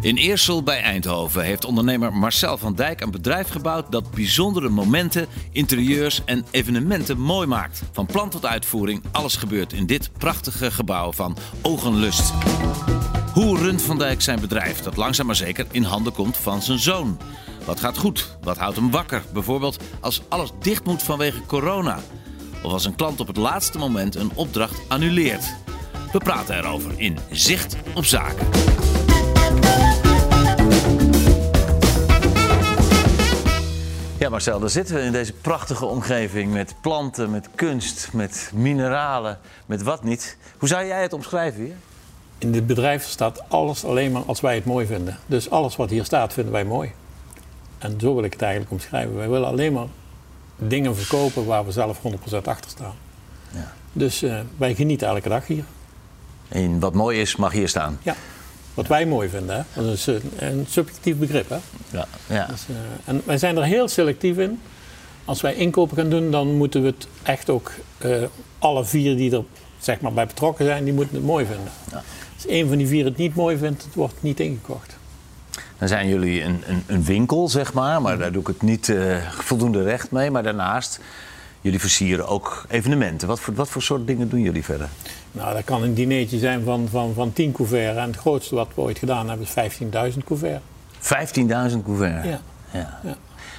In Eersel bij Eindhoven heeft ondernemer Marcel van Dijk een bedrijf gebouwd dat bijzondere momenten, interieurs en evenementen mooi maakt. Van plan tot uitvoering, alles gebeurt in dit prachtige gebouw van Ogenlust. Hoe runt Van Dijk zijn bedrijf dat langzaam maar zeker in handen komt van zijn zoon? Wat gaat goed? Wat houdt hem wakker? Bijvoorbeeld als alles dicht moet vanwege corona. Of als een klant op het laatste moment een opdracht annuleert. We praten erover in Zicht op Zaken. Ja, Marcel, daar zitten we in deze prachtige omgeving met planten, met kunst, met mineralen, met wat niet. Hoe zou jij het omschrijven hier? In dit bedrijf staat alles alleen maar als wij het mooi vinden. Dus alles wat hier staat vinden wij mooi. En zo wil ik het eigenlijk omschrijven. Wij willen alleen maar dingen verkopen waar we zelf 100% achter staan. Ja. Dus uh, wij genieten elke dag hier. En wat mooi is, mag hier staan? Ja. Wat wij mooi vinden, hè? dat is een, een subjectief begrip. Hè? Ja. Ja. Dus, uh, en wij zijn er heel selectief in. Als wij inkopen gaan doen, dan moeten we het echt ook, uh, alle vier die er zeg maar, bij betrokken zijn, die moeten het mooi vinden. Ja. Als een van die vier het niet mooi vindt, het wordt niet ingekocht. Dan zijn jullie een, een, een winkel, zeg maar, maar daar doe ik het niet uh, voldoende recht mee. Maar daarnaast, jullie versieren ook evenementen. Wat voor, wat voor soort dingen doen jullie verder? Nou, dat kan een dinertje zijn van, van, van 10 couverts. En het grootste wat we ooit gedaan hebben is 15.000 couverts. 15.000 couverts? Ja. Ja. ja.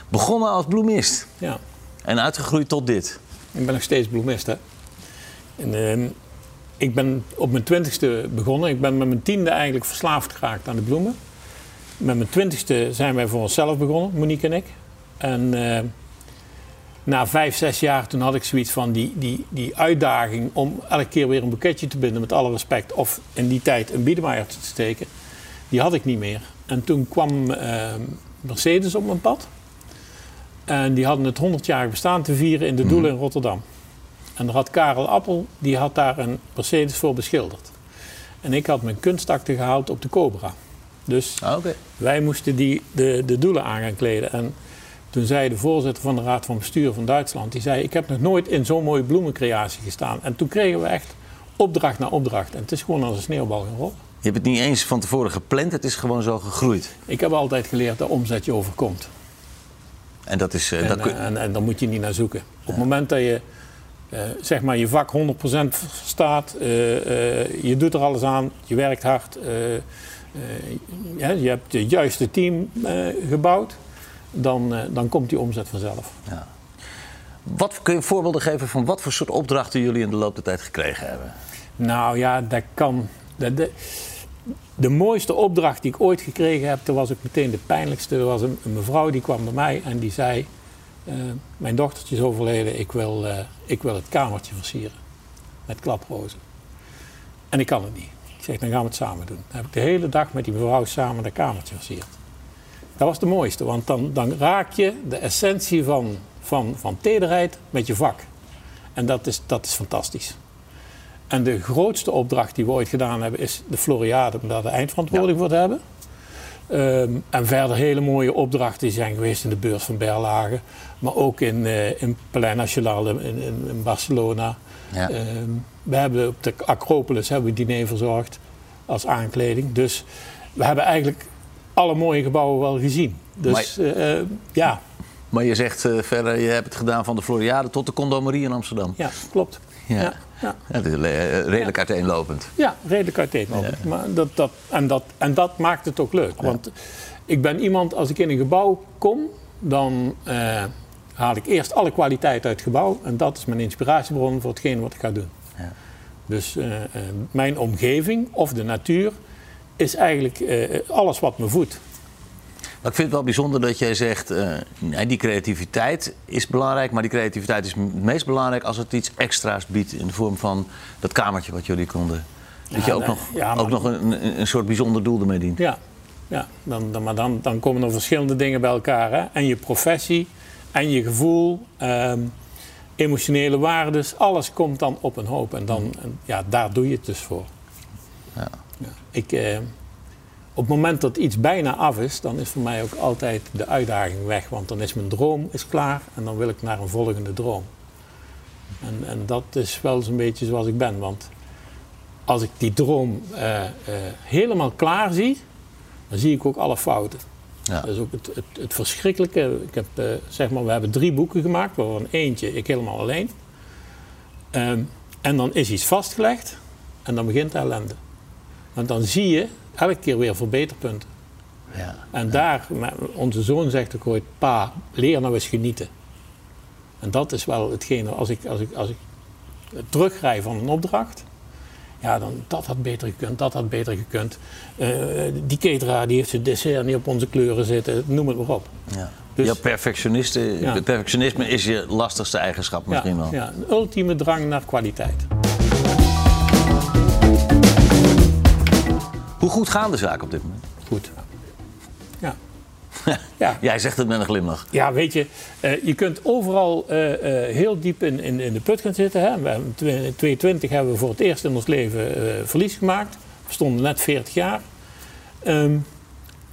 Begonnen als bloemist? Ja. En uitgegroeid tot dit? Ik ben nog steeds bloemist, hè. En, uh, ik ben op mijn twintigste begonnen. Ik ben met mijn tiende eigenlijk verslaafd geraakt aan de bloemen. Met mijn twintigste zijn wij voor onszelf begonnen, Monique en ik. En uh, na vijf, zes jaar toen had ik zoiets van die, die, die uitdaging om elke keer weer een boeketje te binden, met alle respect. Of in die tijd een biedemaier te steken. Die had ik niet meer. En toen kwam uh, Mercedes op mijn pad. En die hadden het 100-jarig bestaan te vieren in de Doelen in Rotterdam. En daar had Karel Appel, die had daar een Mercedes voor beschilderd. En ik had mijn kunstakte gehaald op de Cobra. Dus ah, okay. wij moesten die, de, de doelen aan gaan kleden. En toen zei de voorzitter van de Raad van Bestuur van Duitsland... die zei, ik heb nog nooit in zo'n mooie bloemencreatie gestaan. En toen kregen we echt opdracht na opdracht. En het is gewoon als een sneeuwbal gaan rollen. Je hebt het niet eens van tevoren gepland, het is gewoon zo gegroeid. Ik heb altijd geleerd dat omzet je overkomt. En dat is... Uh, en, dat kun... en, en, dan moet je niet naar zoeken. Op het moment dat je uh, zeg maar je vak 100% staat, uh, je doet er alles aan, je werkt hard, ja, je hebt het juiste team gebouwd, dan, dan komt die omzet vanzelf. Ja. Wat, kun je voorbeelden geven van wat voor soort opdrachten jullie in de loop der tijd gekregen hebben? Nou ja, dat kan. De, de, de, mooiste opdracht die ik ooit gekregen heb, dat was ook meteen de pijnlijkste. Er was een, een mevrouw die kwam bij mij en die zei: uh, Mijn dochtertje is overleden, ik wil, uh, ik wil het kamertje versieren met klaprozen. En ik kan het niet. Ik zeg: Dan gaan we het samen doen. Dan heb ik de hele dag met die mevrouw samen dat kamertje versierd. Dat was de mooiste, want dan, dan raak je de essentie van, van, van tederheid met je vak. En dat is, dat is fantastisch. En de grootste opdracht die we ooit gedaan hebben is de Floriade, om daar de eindverantwoording ja. voor te hebben. Um, en verder hele mooie opdrachten die zijn geweest in de beurs van Berlage, maar ook in, uh, in Palais Nacional in, in, in Barcelona. Ja. Um, we hebben op de Acropolis hebben we diner verzorgd als aankleding. Dus we hebben eigenlijk alle mooie gebouwen wel gezien. Dus maar, uh, uh, ja. Maar je zegt verder, je hebt het gedaan van de Floriade tot de Condomerie in Amsterdam. Ja, klopt. Ja. ja. Ja. ja is redelijk uiteenlopend. Ja, redelijk uiteenlopend. Maar dat, dat, en, dat, en dat maakt het ook leuk. Want ik ben iemand, als ik in een gebouw kom, dan uh, haal ik eerst alle kwaliteit uit het gebouw. En dat is mijn inspiratiebron voor hetgeen wat ik ga doen. Dus mijn omgeving of de natuur is eigenlijk alles wat me voedt. Maar ik vind het wel bijzonder dat jij zegt, uh, die creativiteit is belangrijk, maar die creativiteit is het meest belangrijk als het iets extra's biedt in de vorm van dat kamertje wat jullie konden. Dat ja, je ook nee, nog, ja, ook nog een, een, soort bijzonder doel ermee dient. Ja, ja dan, dan, maar dan, dan komen er verschillende dingen bij elkaar. Hè? En je professie en je gevoel. Um, emotionele waardes, alles komt dan op een hoop. En, dan, en ja, daar doe je het dus voor. Ja. Ik, eh, op het moment dat iets bijna af is, dan is voor mij ook altijd de uitdaging weg. Want dan is mijn droom is klaar en dan wil ik naar een volgende droom. En, en dat is wel zo'n beetje zoals ik ben. Want als ik die droom eh, eh, helemaal klaar zie, dan zie ik ook alle fouten. Ja. Dat is ook het, het, het verschrikkelijke. Ik heb, eh, zeg maar, we hebben drie boeken gemaakt, waarvan eentje ik helemaal alleen. Ehm, en dan is iets vastgelegd en dan begint de ellende. Want dan zie je elke keer weer verbeterpunten. Ja. En daar, onze zoon zegt ook ooit, pa, leer nou eens genieten. En dat is wel hetgene, als ik, als ik, als ik terugrij van een opdracht, ja, dan dat had beter gekund, dat had beter gekund. Eh, die cateraar die heeft zijn dessert niet op onze kleuren zitten, noem het maar op. Ja. Dus- ja, perfectionisten, Ja. perfectionisme is je lastigste eigenschap misschien ja, wel. ja, een ultieme drang naar kwaliteit. Hoe goed gaan de zaken op dit moment? Goed. Ja. ja. Jij zegt het met een glimlach. Ja, weet je, eh, je kunt overal eh, eh, heel diep in, in, in de put gaan zitten. Hè. We hebben in 2022 hebben we voor het eerst in ons leven verlies gemaakt. We stonden net 40 jaar. Ehm,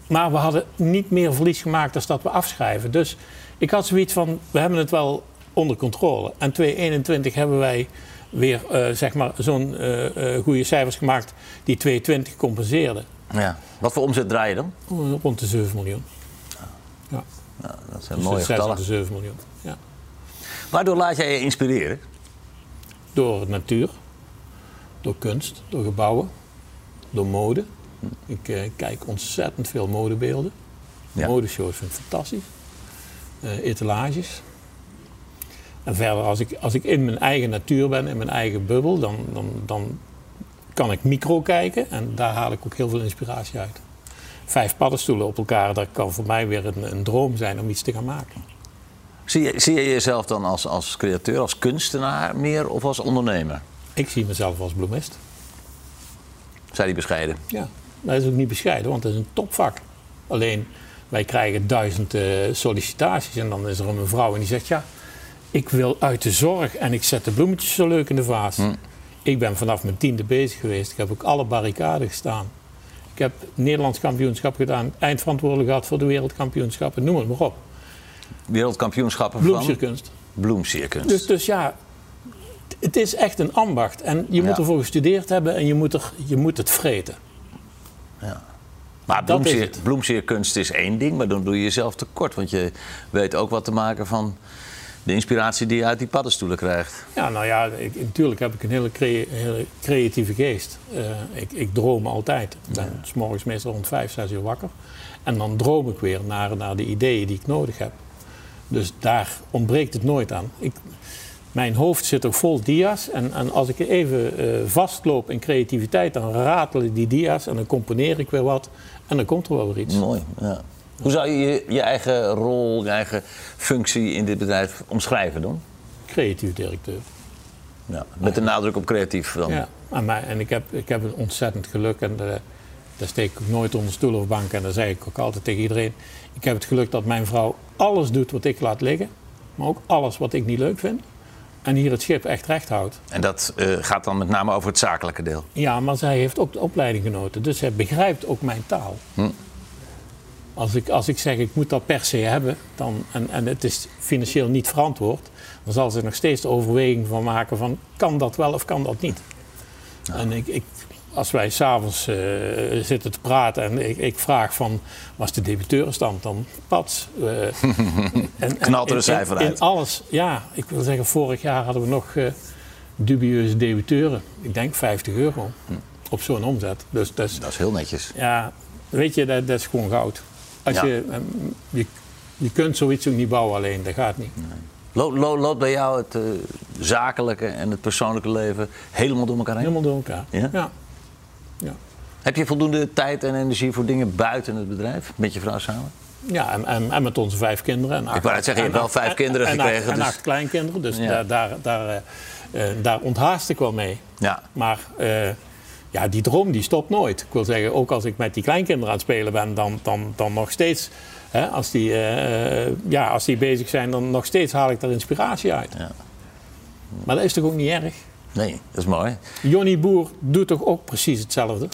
maar we hadden niet meer verlies gemaakt dan dat we afschrijven. Dus ik had zoiets van, we hebben het wel onder controle. En 2021 hebben wij weer eh, zeg maar zo'n eh, goede cijfers gemaakt die 2020 compenseerden. Ja. Wat voor omzet draai je dan? Rond de 7 miljoen. Ja, Ja, dat zijn dus mooie 6 getallen. de 7 miljoen. Ja. Waardoor laat jij je inspireren? Door natuur, door kunst, door gebouwen, door mode. Ik kijk ontzettend veel modebeelden. Ja. Modeshows vind ik fantastisch. Etalages. En verder, als ik, als ik in mijn eigen natuur ben, in mijn eigen bubbel, dan, dan, dan kan ik micro kijken. En daar haal ik ook heel veel inspiratie uit. Vijf paddenstoelen op elkaar, dat kan voor mij weer een, een droom zijn om iets te gaan maken. Zie je, zie je jezelf dan als, als createur, als kunstenaar meer of als ondernemer? Ik zie mezelf als bloemist. Zei die bescheiden. Ja, dat is ook niet bescheiden, want het is een topvak. Alleen, wij krijgen duizend eh, sollicitaties en dan is er een mevrouw en die zegt... ja, ik wil uit de zorg en ik zet de bloemetjes zo leuk in de vaas. Ik ben vanaf mijn tiende bezig geweest. Ik heb ook alle barricaden gestaan. Ik heb Nederlands kampioenschap gedaan, eindverantwoordelijk gehad voor de wereldkampioenschappen, noem het maar op. Wereldkampioenschappen van Bloemsierkunst. Dus, dus ja, het is echt een ambacht. En je moet Ja. ervoor gestudeerd hebben en je moet, er, je moet het vreten. maar dat is bloemsier, bloemsierkunst is één ding, maar dan doe je jezelf tekort. Want je weet ook wat te maken van de inspiratie die je uit die paddenstoelen krijgt. Ja, nou ja, ik, natuurlijk heb ik een hele, crea- hele creatieve geest. Eh, ik, ik droom altijd. Ik ben s morgens meestal rond vijf, zes uur wakker. En dan droom ik weer naar, naar de ideeën die ik nodig heb. Dus daar ontbreekt het nooit aan. Ik, mijn hoofd zit ook vol dia's. En, en als ik even eh, vastloop in creativiteit, dan ratelen die dia's. En dan componeer ik weer wat. En dan komt er wel weer iets. Mooi, ja. Hoe zou je je, je eigen rol, je eigen functie in dit bedrijf omschrijven dan? Creatief directeur. Ja, met de nadruk op creatief dan. Ja, en, mij, en ik, heb, ik heb een ontzettend geluk en eh, daar steek ik ook nooit onder stoel of bank. En dat zeg ik ook altijd tegen iedereen. Ik heb het geluk dat mijn vrouw alles doet wat ik laat liggen, maar ook alles wat ik niet leuk vind. En hier het schip echt recht houdt. En dat eh, gaat dan met name over het zakelijke deel. Ja, maar zij heeft ook de opleiding genoten, dus zij begrijpt ook mijn taal. Hm. Als, ik, als ik zeg ik moet dat per se hebben dan, en, en het is financieel niet verantwoord, dan zal ze nog steeds de overweging van maken van kan dat wel of kan dat niet. En ik, ik, als wij s'avonds uh, zitten te praten en ik, ik, vraag van was de debiteurenstand dan pats. Uh, en, Knalt er een cijfer uit. In alles, ja. Ik wil zeggen, vorig jaar hadden we nog uh, dubieuze debiteuren. Ik denk 50 euro hm. op zo'n omzet. Dus dat is, dat is heel netjes. Ja, weet je, dat, dat is gewoon goud. Als Ja. je, um, je, je kunt zoiets ook niet bouwen alleen, dat gaat niet. Loopt lo, lo, bij jou het uh, zakelijke en het persoonlijke leven helemaal door elkaar heen? Helemaal door elkaar. Ja? ja. ja. Heb je voldoende tijd en energie voor dingen buiten het bedrijf? Met je vrouw samen? Ja, en, en, en met onze vijf kinderen. En acht, Ik wou net zeggen, je hebt wel vijf kinderen en, gekregen. En acht, dus... en acht kleinkinderen, dus Ja. daar, daar, daar, uh, daar onthaast ik wel mee. Ja. Maar uh, ja, die droom die stopt nooit. Ik wil zeggen, ook als ik met die kleinkinderen aan het spelen ben, dan, dan, dan nog steeds... Hè, als, die, uh, ja, als die bezig zijn, dan nog steeds haal ik daar inspiratie uit. Ja. Maar dat is toch ook niet erg? Nee, dat is mooi. Johnny Boer doet toch ook precies hetzelfde?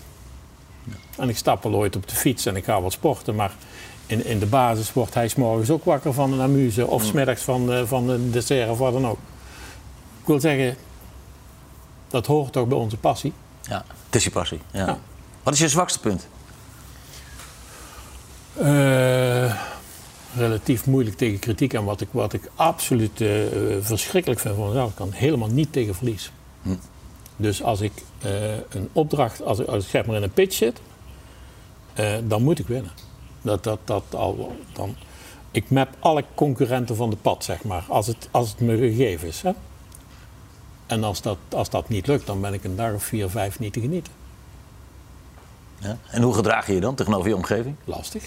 En ik stap al ooit op de fiets en ik ga wat sporten, maar in, in de basis wordt hij s'morgens ook wakker van een amuse of smiddags van, eh, van een dessert of wat dan ook. Ik wil zeggen, dat hoort toch bij onze passie. Ja, het is je passie. Ja. Ja. Wat is je zwakste punt? Eh, relatief moeilijk tegen kritiek. En wat ik, wat ik absoluut eh, verschrikkelijk vind van mezelf, ik kan helemaal niet tegen verlies. Dus als ik eh, een opdracht, als ik, als ik zeg maar in een pitch zit, eh, dan moet ik winnen. Dat, dat, dat al, dan, ik map alle concurrenten van de pad, zeg maar, als het, als het me gegeven is. Hè? En als dat, als dat niet lukt, dan ben ik een dag of vier, vijf niet te genieten. Ja. En hoe gedraag je je dan tegenover je omgeving? Lastig.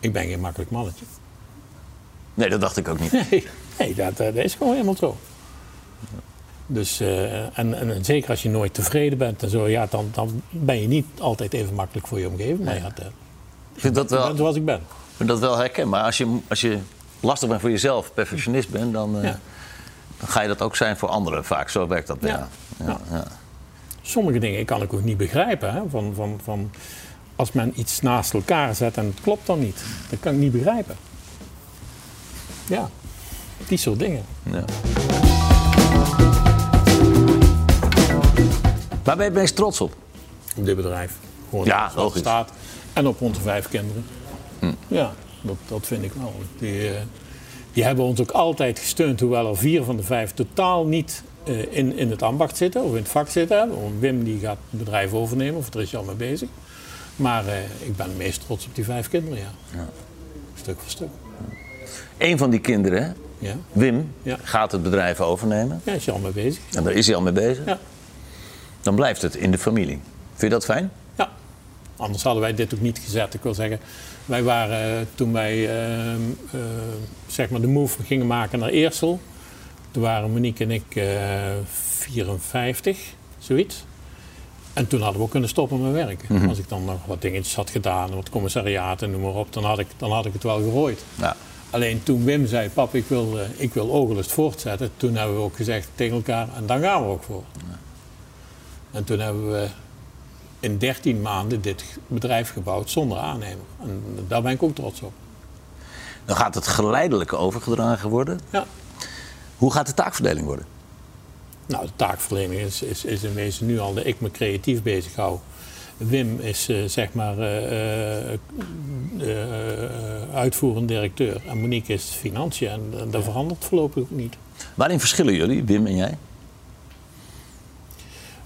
Ik ben geen makkelijk mannetje. Nee, dat dacht ik ook niet. Nee, nee dat, eh, dat is gewoon helemaal zo. Dus, eh, en, en, zeker als je nooit tevreden bent en zo, ja, dan, dan ben je niet altijd even makkelijk voor je omgeving. Maar ja, dat, Ik vind dat wel, zoals ik ben. ik vind dat wel herkenbaar. Als je, als je lastig bent voor jezelf, perfectionist bent, dan, eh, Ja. Dan ga je dat ook zijn voor anderen vaak. Zo werkt dat. Ja. Ja. Ja. Sommige dingen kan ik ook niet begrijpen. Hè? Van, van, van, als men iets naast elkaar zet en het klopt dan niet. Dat kan ik niet begrijpen. Ja, die soort dingen. Ja. Waar ben je het meest trots op? Op dit bedrijf. Gewoon Ja, logisch. staat. En op onze vijf kinderen. Ja, dat, dat vind ik wel. Die, eh, die hebben ons ook altijd gesteund, hoewel er vier van de vijf totaal niet eh, in, in het ambacht zitten of in het vak zitten. Want Wim die gaat het bedrijf overnemen, of er is hij al mee bezig. Maar eh, ik ben het meest trots op die vijf kinderen, ja. Stuk voor stuk. Eén van die kinderen, Ja, Wim, Ja. gaat het bedrijf overnemen. ja is je al mee bezig. En daar is hij al mee bezig. Ja. Dan blijft het in de familie. Vind je dat fijn? Anders hadden wij dit ook niet gezet. Ik wil zeggen, wij waren eh, toen wij ehm, eh, zeg maar de move gingen maken naar Eersel. Toen waren Monique en ik eh 54, zoiets. En toen hadden we ook kunnen stoppen met werken. Als ik dan nog wat dingetjes had gedaan, wat commissariaten, noem maar op, dan had ik, dan had ik het wel gerooid. Ja. Alleen toen Wim zei, pap, ik wil, eh, ik wil Ogelust voortzetten, toen hebben we ook gezegd tegen elkaar, en dan gaan we ook voor. En toen hebben we in 13 maanden dit bedrijf gebouwd zonder aannemer. En daar ben ik ook trots op. Dan gaat het geleidelijk overgedragen worden. Ja. Hoe gaat de taakverdeling worden? Nou, de taakverlening is, is, is in wezen nu al dat ik me creatief bezighoud. Wim is eh, zeg maar eh, uitvoerend directeur en Monique is financiën. En, en dat verandert voorlopig ook niet. Waarin verschillen jullie, Wim en jij?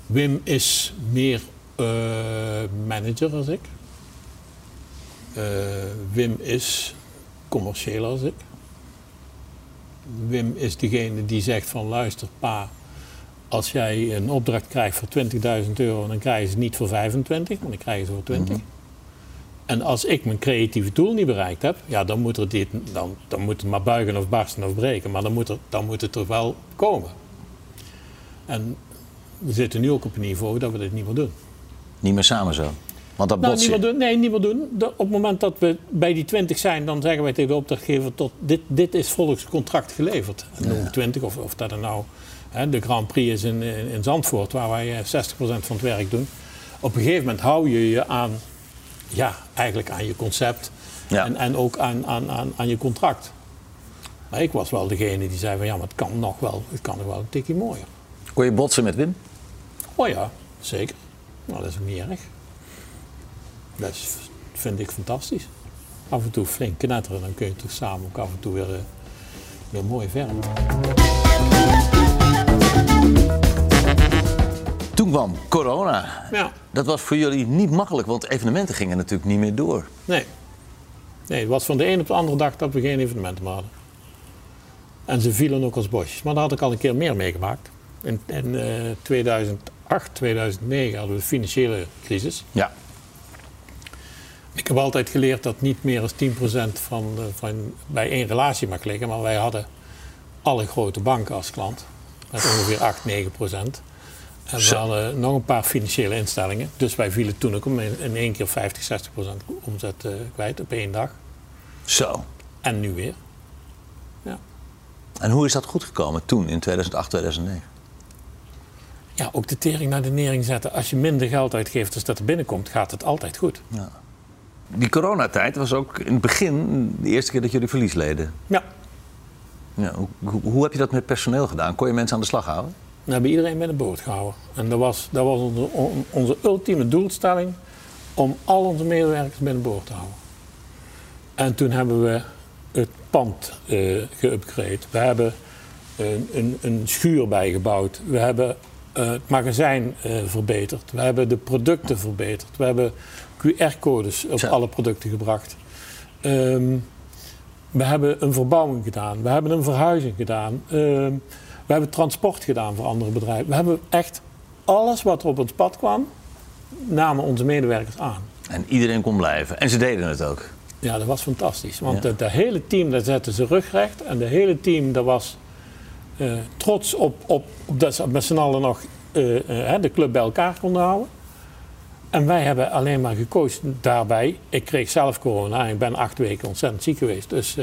Wim is meer eh, manager als ik. Eh, Wim is commerciëler als ik. Wim is degene die zegt van luister pa, als jij een opdracht krijgt voor 20.000 euro, dan krijg je ze niet voor 25, maar dan krijg je ze voor 20. En als ik mijn creatieve doel niet bereikt heb, ja, dan moet, er dit, dan, dan moet het maar buigen of barsten of breken. Maar dan moet, er, dan moet het er wel komen. En we zitten nu ook op een niveau dat we dit niet meer doen. Niet meer samen zo. Want dat Nou, niet doen. Nee, niet meer doen. De- op het moment dat we bij die 20 zijn, dan zeggen wij tegen de opdrachtgever: tot dit, dit is volgens contract geleverd. Noem 20, of, of dat er nou hè, de Grand Prix is in, in, in Zandvoort, waar wij eh, 60% van het werk doen. Op een gegeven moment hou je je aan, ja, eigenlijk aan je concept Ja. en, en ook aan, aan, aan, aan je contract. Maar ik was wel degene die zei: van ja, maar het kan nog wel, het kan nog wel een tikje mooier. Kon je botsen met Wim? Oh ja, zeker. Nou, dat is ook niet erg. Dat is, vind ik fantastisch. Af en toe flink knetteren, dan kun je toch samen ook af en toe weer, eh, weer mooi verder. Toen kwam corona. Ja, Dat was voor jullie niet makkelijk, want evenementen gingen natuurlijk niet meer door. nee. Nee, het was van de een op de andere dag dat we geen evenementen meer hadden. En ze vielen ook als bosjes. Maar daar had ik al een keer meer meegemaakt. In, in eh, 2008, 2009 hadden we de financiële crisis. Ja. Ik heb altijd geleerd dat niet meer dan 10% van, de- van bij één relatie mag liggen. Maar wij hadden alle grote banken als klant. Met ongeveer 8, 9%. En we hadden nog een paar financiële instellingen. Dus wij vielen toen ook om in, in één keer 50, 60% omzet eh, kwijt op één dag. Zo. En nu weer. Ja. En hoe is dat goed gekomen toen, in 2008, 2009? Ja, ook de tering naar de nering zetten. Als je minder geld uitgeeft als dat er binnenkomt, gaat het altijd goed. Ja. Die coronatijd was ook in het begin de eerste keer dat jullie verlies leden. Ja. Ja, hoe, hoe heb je dat met personeel gedaan? Kon je mensen aan de slag houden? We hebben iedereen bij de boot gehouden. En dat was, dat was onze, onze ultieme doelstelling om al onze medewerkers bij de boord te houden. En toen hebben we het pand uh, geüpgrade. We hebben een, een, een, schuur bijgebouwd. We hebben uh, het magazijn uh, verbeterd. We hebben de producten verbeterd. We hebben QR-codes op alle producten gebracht. Um, we hebben een verbouwing gedaan. We hebben een verhuizing gedaan. Um, we hebben transport gedaan voor andere bedrijven. We hebben echt alles wat er op ons pad kwam, namen onze medewerkers aan. En iedereen kon blijven. En ze deden het ook. Ja, dat was fantastisch. Want het hele team, daar zetten ze rugrecht. En het hele team, dat was trots op, op, op, dat ze met z'n allen nog uh, uh, de club bij elkaar konden houden. En wij hebben alleen maar gekozen daarbij. Ik kreeg zelf corona en ik ben acht weken ontzettend ziek geweest. Dus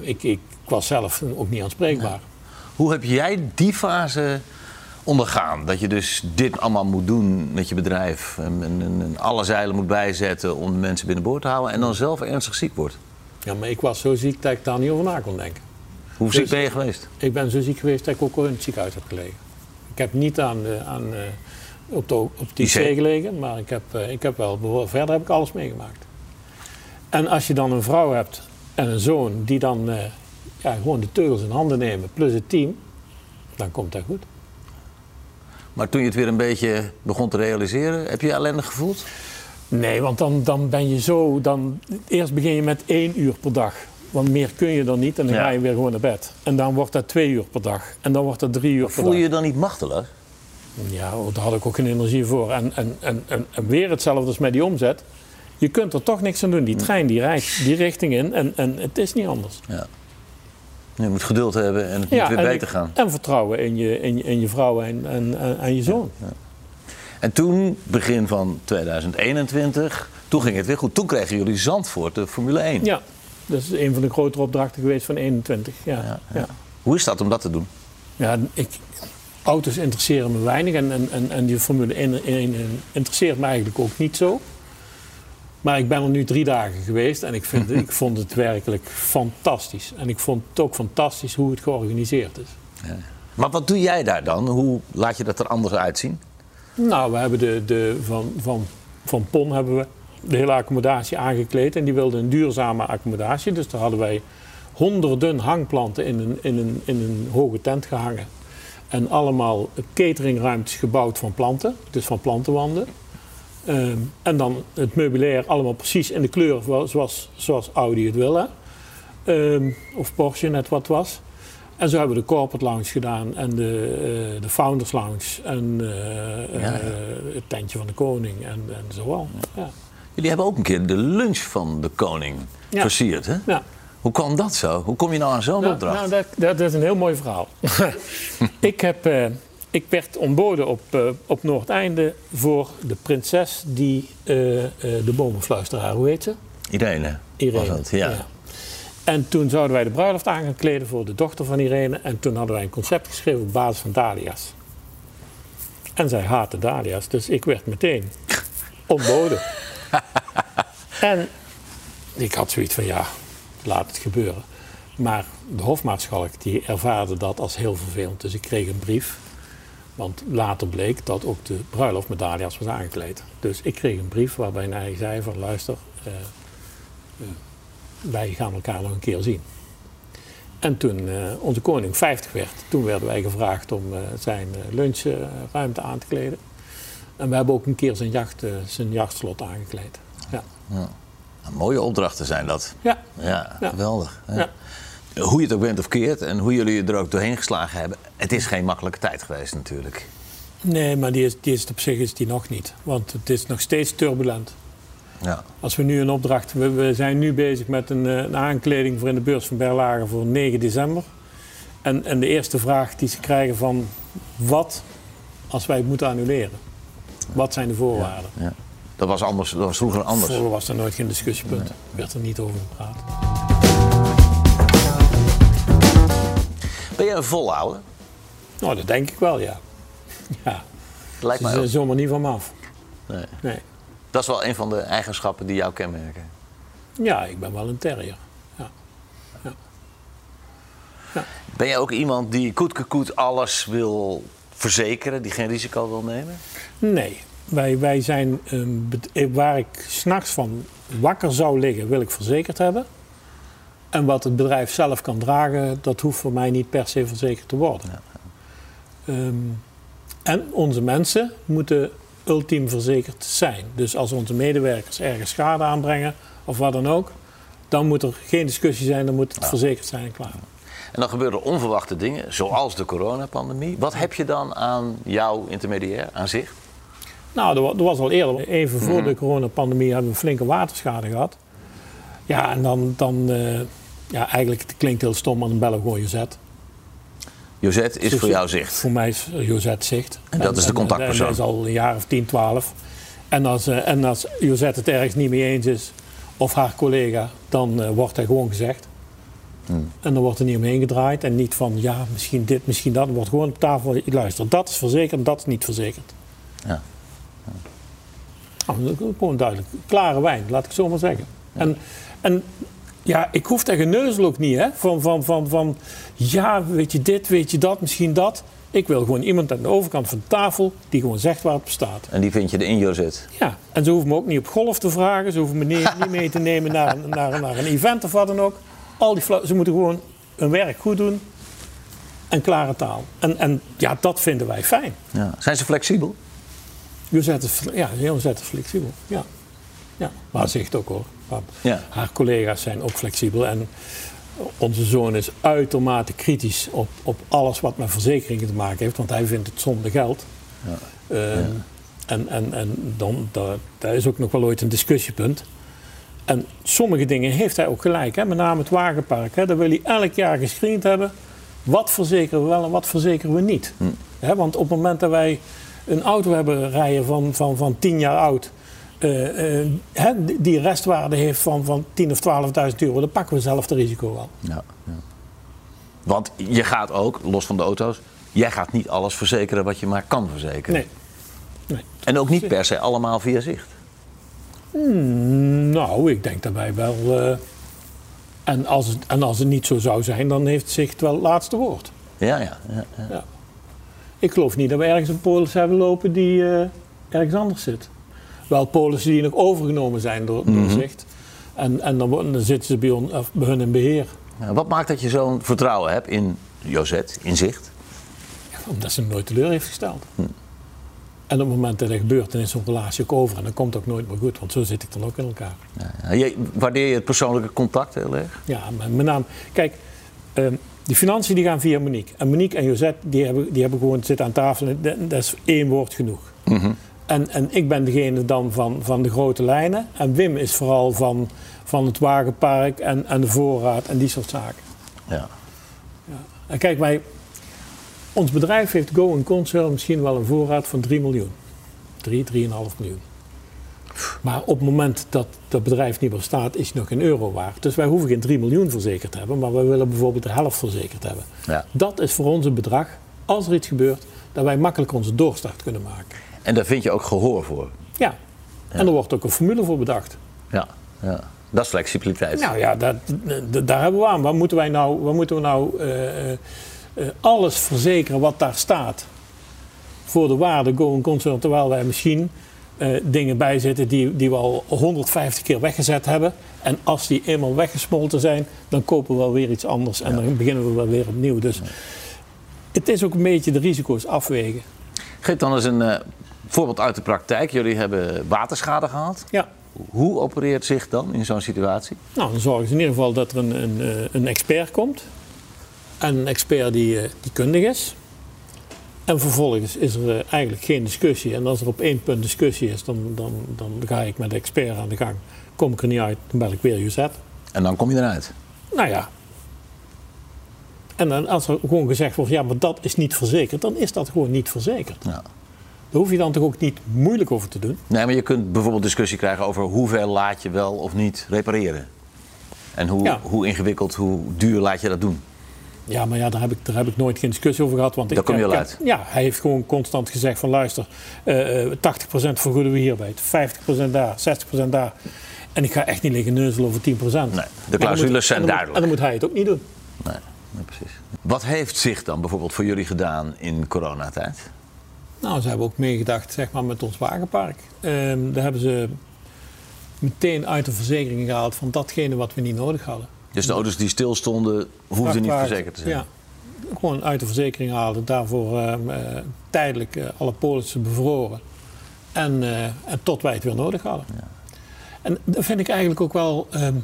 ik, ik, was zelf ook niet aanspreekbaar. Hoe heb jij die fase ondergaan? Dat je dus dit allemaal moet doen met je bedrijf. En, en, en alle zeilen moet bijzetten om de mensen binnenboord te houden. En dan zelf ernstig ziek wordt. Ja, maar ik was zo ziek dat ik daar niet over na kon denken. Hoe ziek dus ben je geweest? Ik ben zo ziek geweest dat ik ook in het ziekenhuis heb gelegen. Ik heb niet aan, aan, uh, op, de, op de IC gelegen, maar ik heb, uh, ik heb wel, verder heb ik alles meegemaakt. En als je dan een vrouw hebt en een zoon die dan ja, gewoon de teugels in handen nemen, plus het team, dan komt dat goed. Maar toen je het weer een beetje begon te realiseren, heb je je ellendig gevoeld? Nee, want dan, dan ben je zo. Dan, eerst begin je met één uur per dag. Want meer kun je dan niet en dan ga je weer gewoon naar bed. En dan wordt dat twee uur per dag. En dan wordt dat drie uur per voel dag. Voel je je dan niet machteloos? Ja, daar had ik ook geen energie voor. En, en, en, en, weer hetzelfde als met die omzet. Je kunt er toch niks aan doen. Die trein die rijdt die richting in en, en het is niet anders. Ja. Je moet geduld hebben en het moet weer beter gaan. En vertrouwen in je, in in je vrouw en, en, en je zoon. Ja, En toen, begin van 2021, toen ging het weer goed. Toen kregen jullie Zandvoort, de Formule 1. Ja, dat is een van de grotere opdrachten geweest van 21. Ja, ja, Hoe is dat om dat te doen? Ja, ik, auto's interesseren me weinig en, en, en die Formule 1, 1 interesseert me eigenlijk ook niet zo. Maar ik ben er nu drie dagen geweest en ik, vind, ik vond het werkelijk fantastisch. En ik vond het ook fantastisch hoe het georganiseerd is. Ja. Maar wat doe jij daar dan? Hoe laat je dat er anders uitzien? Nou, we hebben de, de, van, van, van PON hebben we de hele accommodatie aangekleed. En die wilden een duurzame accommodatie. Dus daar hadden wij honderden hangplanten in een, in een, in een hoge tent gehangen. En allemaal cateringruimtes gebouwd van planten. Dus van plantenwanden. Uh, en dan het meubilair allemaal precies in de kleur zoals, zoals Audi het wil. Hè? Uh, of Porsche net wat was. En zo hebben we de Corporate Lounge gedaan en de, uh, de Founders Lounge en uh, ja, ja. het tentje van de koning en, en zo wel. Ja. Jullie hebben ook een keer de lunch van de koning versierd, hè? Ja. Hoe kwam dat zo? Hoe kom je nou aan zo'n nou, opdracht? Nou, dat, dat, is een heel mooi verhaal. ik heb uh, ik werd ontboden op, uh, op Noordeinde voor de prinses die uh, de bomenfluisteraar, hoe heet ze? Irene. Irene, was het, ja. ja. En toen zouden wij de bruiloft aan gaan kleden voor de dochter van Irene. En toen hadden wij een concept geschreven op basis van dahlia's. En zij haatte dahlia's, dus ik werd meteen ontboden. en ik had zoiets van, ja, laat het gebeuren. Maar de hofmaarschalk die ervaarde dat als heel vervelend. Dus ik kreeg een brief want later bleek dat ook de bruiloft met Dalia's was aangekleed. Dus ik kreeg een brief waarbij hij zei van luister, uh, uh, wij gaan elkaar nog een keer zien. En toen uh, onze koning 50 werd, toen werden wij gevraagd om zijn lunchruimte aan te kleden. En we hebben ook een keer zijn, jacht, zijn jachtslot aangekleed. Ja. ja. Mooie opdrachten zijn dat. Ja. Ja, geweldig. Ja hoe je het ook bent of keert en hoe jullie er ook doorheen geslagen hebben, het is geen makkelijke tijd geweest natuurlijk. Nee, maar die is, die is op zich is die nog niet. Want het is nog steeds turbulent. Ja. Als we nu een opdracht... We, we zijn nu bezig met een, een, aankleding voor in de beurs van Berlage voor 9 december. En, en de eerste vraag die ze krijgen van... Wat als wij het moeten annuleren? Wat zijn de voorwaarden? Ja, ja. Dat was anders, dat was vroeger anders. Vroeger was er nooit geen discussiepunt. Er werd er niet over gepraat. Ben je een volhouder? Nou, dat denk ik wel, ja. ja. Lijkt Ze ook. zijn zomaar niet van me af. Nee. Nee. Dat is wel een van de eigenschappen die jou kenmerken. Ja, ik ben wel een terrier. Ja. Ben je ook iemand die koetkekoet alles wil verzekeren, die geen risico wil nemen? Nee, wij, wij zijn, bet- eh, waar ik s'nachts van wakker zou liggen, wil ik verzekerd hebben. En wat het bedrijf zelf kan dragen, dat hoeft voor mij niet per se verzekerd te worden. Ehm, en onze mensen moeten ultiem verzekerd zijn. Dus als onze medewerkers ergens schade aanbrengen of wat dan ook, dan moet er geen discussie zijn, dan moet het verzekerd zijn en klaar. En dan gebeuren onverwachte dingen, zoals de coronapandemie. Wat heb je dan aan jouw intermediair, aan zich? Nou, er er was al eerder, even voor de coronapandemie, hebben we een flinke waterschade gehad. Ja, en dan, dan eh, ja, eigenlijk, het klinkt heel stom, maar dan bellen gewoon Josette. Josette is Dus voor jou zicht. Voor mij is Josette zicht. En dat is de contactpersoon. En, dat is al een jaar of 10, 12. En als, eh, en als Josette het ergens niet mee eens is, of haar collega, dan eh, wordt hij gewoon gezegd. Hmm. En dan wordt er niet omheen gedraaid. En niet van, ja, misschien dit, misschien dat. Er wordt gewoon op tafel, luister, dat is verzekerd, dat is niet verzekerd. Ja. Nou, is gewoon duidelijk. Klare wijn, laat ik zo maar zeggen. En, en ja, ik hoef daar geneuzel ook niet, hè. Van, van, van, van, ja, weet je dit, weet je dat, misschien dat. Ik wil gewoon iemand aan de overkant van de tafel die gewoon zegt waar het op staat. En die vind je in Josette. Ja, en ze hoeven me ook niet op golf te vragen. Ze hoeven me niet, niet mee te nemen naar, een- naar, naar een event of wat dan ook. Al die ze moeten gewoon hun werk goed doen en klare taal. En, en ja, dat vinden wij fijn. Ja. Zijn ze flexibel? Ja, Josette is flexibel. Ja. ja. Maar zegt ook hoor. Ja. Haar collega's zijn ook flexibel. En onze zoon is uitermate kritisch op, op alles wat met verzekeringen te maken heeft. Want hij vindt het zonde geld. Ehm, En, en, en dan, daar, daar is ook nog wel ooit een discussiepunt. En sommige dingen heeft hij ook gelijk. Hè? Met name het wagenpark. Hè? Daar wil hij elk jaar gescreend hebben. Wat verzekeren we wel en wat verzekeren we niet. Hè? Want op het moment dat wij een auto hebben rijden van, van, van 10 jaar oud. hè, die- die restwaarde heeft van, van 10.000 of 12.000 euro. Dan pakken we zelf het risico wel. Ja. ja. Want je gaat ook, los van de auto's, jij gaat niet alles verzekeren wat je maar kan verzekeren. Nee. nee. En ook niet per se allemaal via zicht. Nou, ik denk dat wij wel. eh, en, als het, en als het niet zo zou zijn, dan heeft zich wel het laatste woord. Ja, ja. ja, ja. Ja. Ik geloof niet dat we ergens een polis hebben lopen die eh, ergens anders zit. Wel polissen die nog overgenomen zijn door, door zicht. En, en dan, zitten ze bij, on, bij hun in beheer. Ja, Wat maakt dat je zo'n vertrouwen hebt in Josette, in zicht? Omdat ze hem nooit teleur heeft gesteld. En op het moment dat dat gebeurt, dan is zo'n relatie ook over. En dan komt het ook nooit meer goed. Want zo zit ik dan ook in elkaar. Ja, ja. Je- waardeer je het persoonlijke contact heel erg? Ja, maar met name, kijk, ehm, die financiën die gaan via Monique. En Monique en Josette, die hebben, die hebben gewoon zitten aan tafel. En dat, dat is één woord genoeg. En, en ik ben degene dan van, van de grote lijnen. En Wim is vooral van, van het wagenpark en, en de voorraad en die soort zaken. Ja. En kijk, wij, ons bedrijf heeft Go Concern misschien wel een voorraad van 3 miljoen. 3, 3,5 miljoen. Maar op het moment dat dat bedrijf niet meer staat, is het nog een euro waard. Dus wij hoeven geen 3 miljoen verzekerd te hebben, maar wij willen bijvoorbeeld de helft verzekerd hebben. Ja. Dat is voor ons een bedrag, als er iets gebeurt, dat wij makkelijk onze doorstart kunnen maken. En daar vind je ook gehoor voor. Ja, en er wordt ook een formule voor bedacht. Ja, ja. Dat is flexibiliteit. Nou ja, dat, dat- daar hebben we aan. Waar moeten wij nou, waar moeten we nou eh, eh, alles verzekeren wat daar staat voor de waarde going concern, terwijl wij misschien eh, dingen bijzetten die, die we al 150 keer weggezet hebben. En als die eenmaal weggesmolten zijn, dan kopen we wel weer iets anders en dan beginnen we wel weer opnieuw. Dus het is ook een beetje de risico's afwegen. Geef dan eens een eh, voorbeeld uit de praktijk. Jullie hebben waterschade gehad. Ja. Hoe opereert zich dan in zo'n situatie? Nou, dan zorgen ze in ieder geval dat er een, een, eh, een expert komt. En een expert die, eh, die kundig is. En vervolgens is er eh, eigenlijk geen discussie. En als er op één punt discussie is, dan, dan, dan ga ik met de expert aan de gang. Kom ik er niet uit, dan bel ik weer Josette. En dan kom je eruit. Nou ja. En dan, als er gewoon gezegd wordt, ja, maar dat is niet verzekerd, dan is dat gewoon niet verzekerd. Ja. Daar hoef je dan toch ook niet moeilijk over te doen. Nee, maar je kunt bijvoorbeeld discussie krijgen over hoeveel laat je wel of niet repareren. En hoe, Ja. hoe ingewikkeld, hoe duur laat je dat doen. Ja, maar ja, daar heb ik, daar heb ik nooit geen discussie over gehad. Want Daar ik, kom je wel uit. Ja, hij heeft gewoon constant gezegd van luister, eh, eh, 80% vergoeden we hierbij, 50% daar, 60% daar. En ik ga echt niet liggen neuzelen over 10%. Nee, de clausules zijn en dan moet- duidelijk. En dan moet hij het ook niet doen. Nee, nee, precies. Wat heeft zich dan bijvoorbeeld voor jullie gedaan in coronatijd? Nou, ze hebben ook meegedacht zeg maar, met ons wagenpark. Ehm, daar hebben ze meteen uit de verzekering gehaald van datgene wat we niet nodig hadden. Dus de auto's die stilstonden, hoefden niet verzekerd te zijn. Ja, gewoon uit de verzekering halen. Daarvoor ehm, eh, tijdelijk eh, alle polissen bevroren. En, eh, en tot wij het weer nodig hadden. En dat vind ik eigenlijk ook wel... ehm,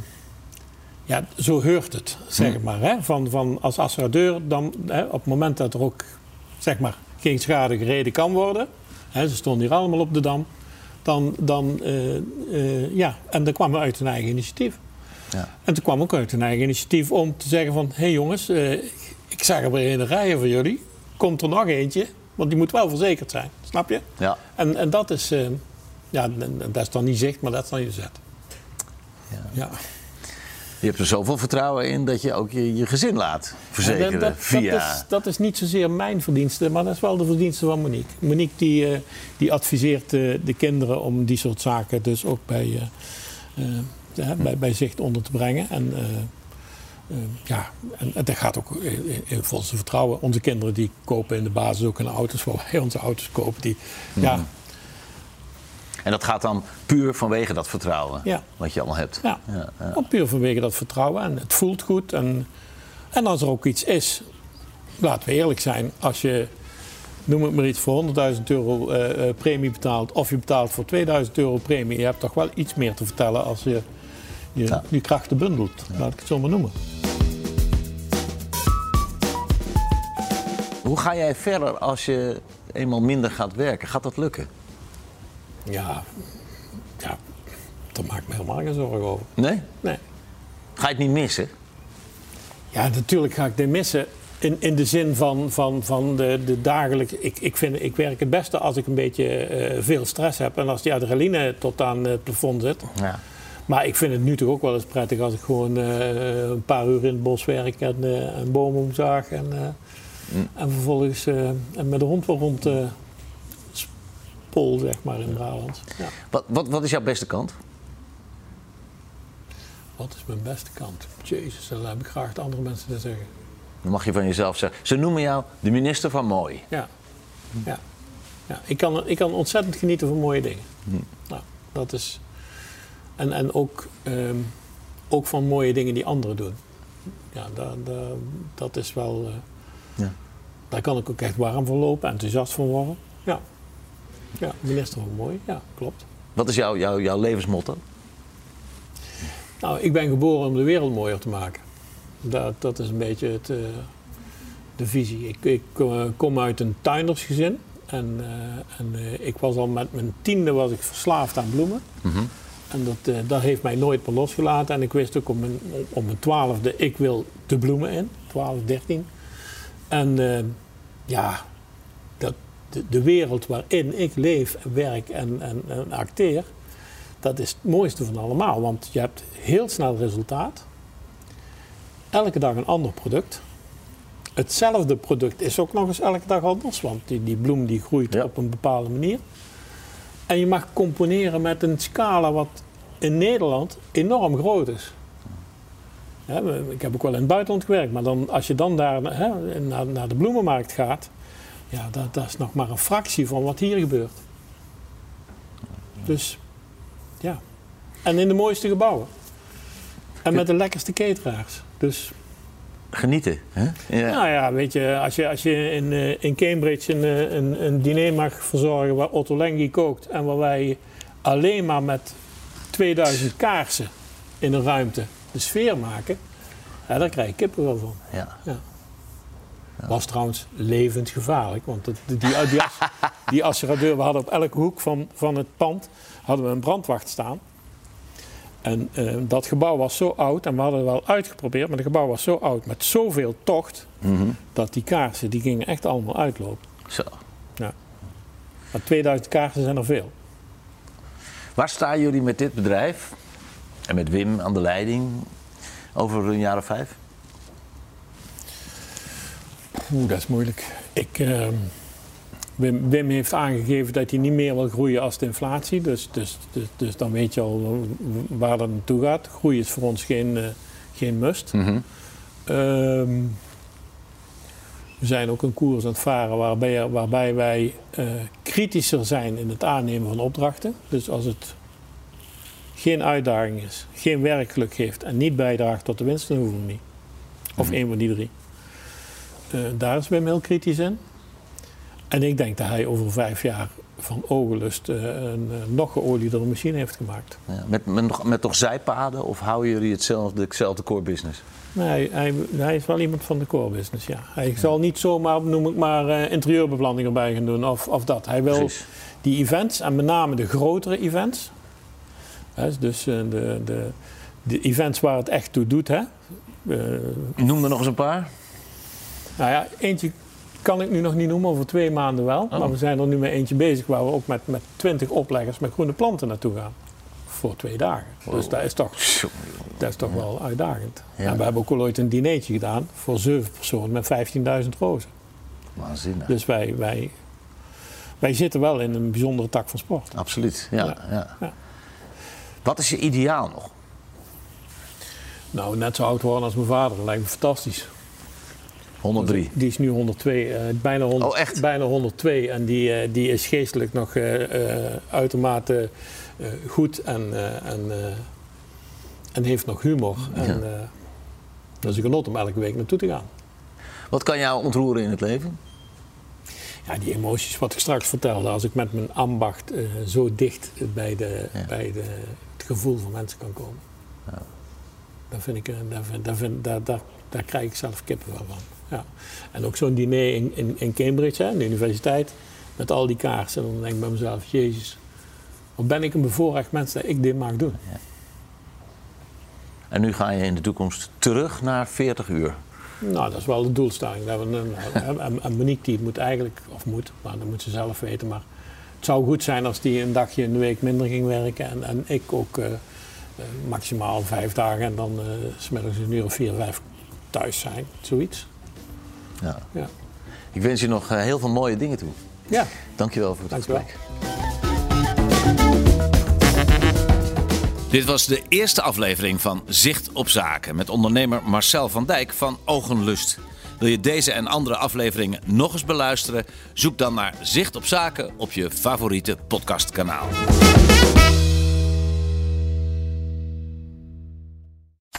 ja, zo heurt het, zeg Hm. maar. Hè? Van, van als assuradeur, dan, hè, op het moment dat er ook zeg maar, geen schade gereden kan worden... Hè, ze stonden hier allemaal op de dam... Dan, dan, ja, en dan kwam we uit een eigen initiatief. Ja. En toen kwam ook uit een eigen initiatief om te zeggen van... hé hey jongens, eh, ik zag er weer een rijen voor jullie. Komt er nog eentje? Want die moet wel verzekerd zijn, snap je? Ja. En, en dat is... eh, ja, dat is dan niet zicht, maar dat is dan je zet. Ja. Ja. Je hebt er zoveel vertrouwen in dat je ook je, je gezin laat verzekeren En dat, dat, via... dat, is, dat is niet zozeer mijn verdienste, maar dat is wel de verdienste van Monique. Monique die, eh, die adviseert de kinderen om die soort zaken dus ook bij, eh, ja, bij, bij zicht onder te brengen. En, eh, eh, ja, en, en dat gaat ook in, in volste vertrouwen. Onze kinderen die kopen in de basis ook een auto's waar wij onze auto's kopen. Die, ja, En dat gaat dan puur vanwege dat vertrouwen Ja. wat je allemaal hebt. Ja, Ja, puur vanwege dat vertrouwen. En het voelt goed. En, en als er ook iets is, laten we eerlijk zijn. Als je, noem het maar iets, voor 100.000 euro eh, premie betaalt... of je betaalt voor 2000 euro premie... je hebt toch wel iets meer te vertellen als je je, Ja. je krachten bundelt. Laat ik het zo maar noemen. Hoe ga jij verder als je eenmaal minder gaat werken? Gaat dat lukken? Ja, ja daar maak ik me helemaal geen zorgen over. Nee? Nee. Ga je het niet missen? Ja, natuurlijk ga ik dit missen. In, in de zin van, van, van de, de dagelijkse. Ik, ik, vind, ik werk het beste als ik een beetje eh, veel stress heb. En als die adrenaline tot aan het plafond zit. Ja. Maar ik vind het nu toch ook wel eens prettig als ik gewoon eh, een paar uur in het bos werk en eh, een boom omzaag. En, eh, en vervolgens eh, en met de hond wel rond eh spol, zeg maar, in Brabant. Ja. Wat, wat, wat is jouw beste kant? Wat is mijn beste kant? Jezus, dan heb ik graag het andere mensen te zeggen. Dan mag je van jezelf zeggen. Ze noemen jou de minister van mooi. Ja. ja. ja. Ik, kan, ik kan ontzettend genieten van mooie dingen. Nou, dat is... En, en ook, ehm, ook van mooie dingen die anderen doen. Ja, da, da- dat is wel... eh, Ja. Daar kan ik ook echt warm van lopen, enthousiast van worden. Ja. Ja, minister van Mooi. Ja, klopt. Wat is jouw, jouw, jouw levensmotto? Nou, ik ben geboren om de wereld mooier te maken. Dat, dat is een beetje het, eh, de visie. Ik, ik eh, kom uit een tuindersgezin. En, en ik was al met mijn tiende was ik verslaafd aan bloemen. En dat, eh, dat heeft mij nooit meer losgelaten. En ik wist ook om mijn, mijn twaalfde, ik wil de bloemen in. 12, 13. En eh, ja, dat, de, de wereld waarin ik leef, werk en, en, en acteer, dat is het mooiste van allemaal. Want je hebt heel snel resultaat. Elke dag een ander product. Hetzelfde product is ook nog eens elke dag anders. Want die, die bloem die groeit Ja. op een bepaalde manier. En je mag componeren met een scala wat in Nederland enorm groot is. We- ik heb ook wel in het buitenland gewerkt. Maar dan, als je dan daar hè, naar, naar de bloemenmarkt gaat. Ja, dat, dat is nog maar een fractie van wat hier gebeurt. Dus ja. En in de mooiste gebouwen. En met de lekkerste cateraars. Dus Genieten. Hè? Ja. nou ja, weet je, als je, als je in, eh, in Cambridge een, eh, een, een diner mag verzorgen waar Otto Lengi kookt en waar wij alleen maar met 2000 kaarsen in een ruimte de sfeer maken, ja, daar krijg ik kippenvel van. Ja. Was trouwens levensgevaarlijk, want het- die, die, die, die assuradeur, we hadden op elke hoek van, van het pand hadden we een brandwacht staan. En eh, dat gebouw was zo oud, en we hadden het wel uitgeprobeerd, maar het gebouw was zo oud met zoveel tocht, Mhm. dat die kaarsen die gingen echt allemaal uitlopen. Zo. Maar 2000 kaarsen zijn er veel. Waar staan jullie met dit bedrijf en met Wim aan de leiding over een jaar of vijf? Oeh, dat is moeilijk. Ik, ehm, Wim, Wim heeft aangegeven dat hij niet meer wil groeien als de inflatie. Dus, dus, dus, dus dan weet je al waar dat naartoe gaat. Groei is voor ons geen, eh, geen must. Mhm. Ehm, we zijn ook een koers aan het varen waarbij, waarbij wij eh, kritischer zijn in het aannemen van opdrachten. Dus als het geen uitdaging is, geen werkgeluk geeft en niet bijdraagt tot de winst, dan hoeven we niet. Of Mhm. één van die drie. Eh, daar is Wim heel kritisch in. En ik denk dat hij over vijf jaar van ogenlust eh, een eh, nog geoliedere machine heeft gemaakt. Ja, met, met, nog, met toch zijpaden of houden jullie hetzelfde, hetzelfde core business? Nee, hij, hij, is wel iemand van de core business, ja. Hij zal niet zomaar, noem ik maar, eh, interieurbeplanning erbij gaan doen of, of dat. Hij wil Precies. die events, en met name de grotere events. Hè, dus de, de, de events waar het echt toe doet. Hè. Noem er nog eens een paar. nou ja, eentje kan ik nu nog niet noemen, over twee maanden wel. Oh. Maar we zijn er nu met eentje bezig waar we ook met, met 20 opleggers met groene planten naartoe gaan. Voor twee dagen. Dus dat is toch, dat is toch wel uitdagend. Ja. En we hebben ook al ooit een dinertje gedaan voor zeven personen met 15.000 rozen. Waanzinnig. Dus wij, wij, wij zitten wel in een bijzondere tak van sport. Absoluut, ja, Ja. ja. Ja. Wat is je ideaal nog? Nou, net zo oud worden als mijn vader, dat lijkt me fantastisch. 103. Die is nu 102, eh, bijna, 100, Oh, echt? bijna 102. En die, eh, die is geestelijk nog eh, uitermate goed en, en, en heeft nog humor. En, Ja. dat is een genot om elke week naartoe te gaan. Wat kan jou ontroeren in het leven? Ja, die emoties wat ik straks vertelde, als ik met mijn ambacht zo dicht bij, de, Ja. bij de, het gevoel van mensen kan komen. Ja. Daar, vind ik, daar, vind, daar, vind, daar, daar, daar krijg ik zelf kippenvel van. Ja. En ook zo'n diner in, in, in Cambridge, hè, de universiteit, met al die kaarsen. Dan denk ik bij mezelf, jezus, wat ben ik een bevoorrecht mens dat ik dit mag doen. En nu ga je in de toekomst terug naar 40 uur. Nou, dat is wel de doelstelling. Dat we, een- en, en Monique die moet eigenlijk, of moet, maar dat moet ze zelf weten. Maar het zou goed zijn als die een dagje in de week minder ging werken. En, en ik ook eh, eh, maximaal vijf dagen en dan eh smiddags een uur of vier, vijf thuis zijn. Zoiets. Ja. Ja. Ik wens je nog eh, heel veel mooie dingen toe. Ja, Dankjewel voor het Dank je wel. gesprek. Dit was de eerste aflevering van Zicht op Zaken met ondernemer Marcel van Dijk van Ogenlust. Wil je deze en andere afleveringen nog eens beluisteren? Zoek dan naar Zicht op Zaken op je favoriete podcastkanaal.